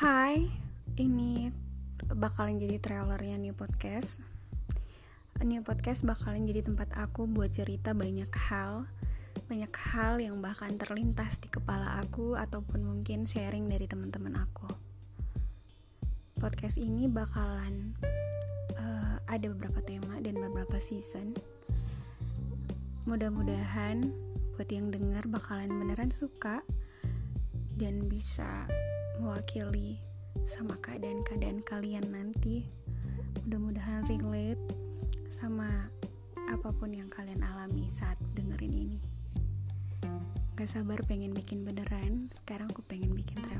Hai, ini bakalan jadi trailernya New Podcast. New Podcast bakalan jadi tempat aku buat cerita banyak hal, banyak hal yang bahkan terlintas di kepala aku ataupun mungkin sharing dari teman-teman aku. Podcast ini bakalan uh, ada beberapa tema dan beberapa season. Mudah-mudahan buat yang dengar bakalan beneran suka dan bisa mewakili sama keadaan-keadaan kalian nanti. Mudah-mudahan relate sama apa pun yang kalian alami saat dengerin ini. Gak sabar pengen bikin beneran sekarang aku pengen bikin trailernya dulu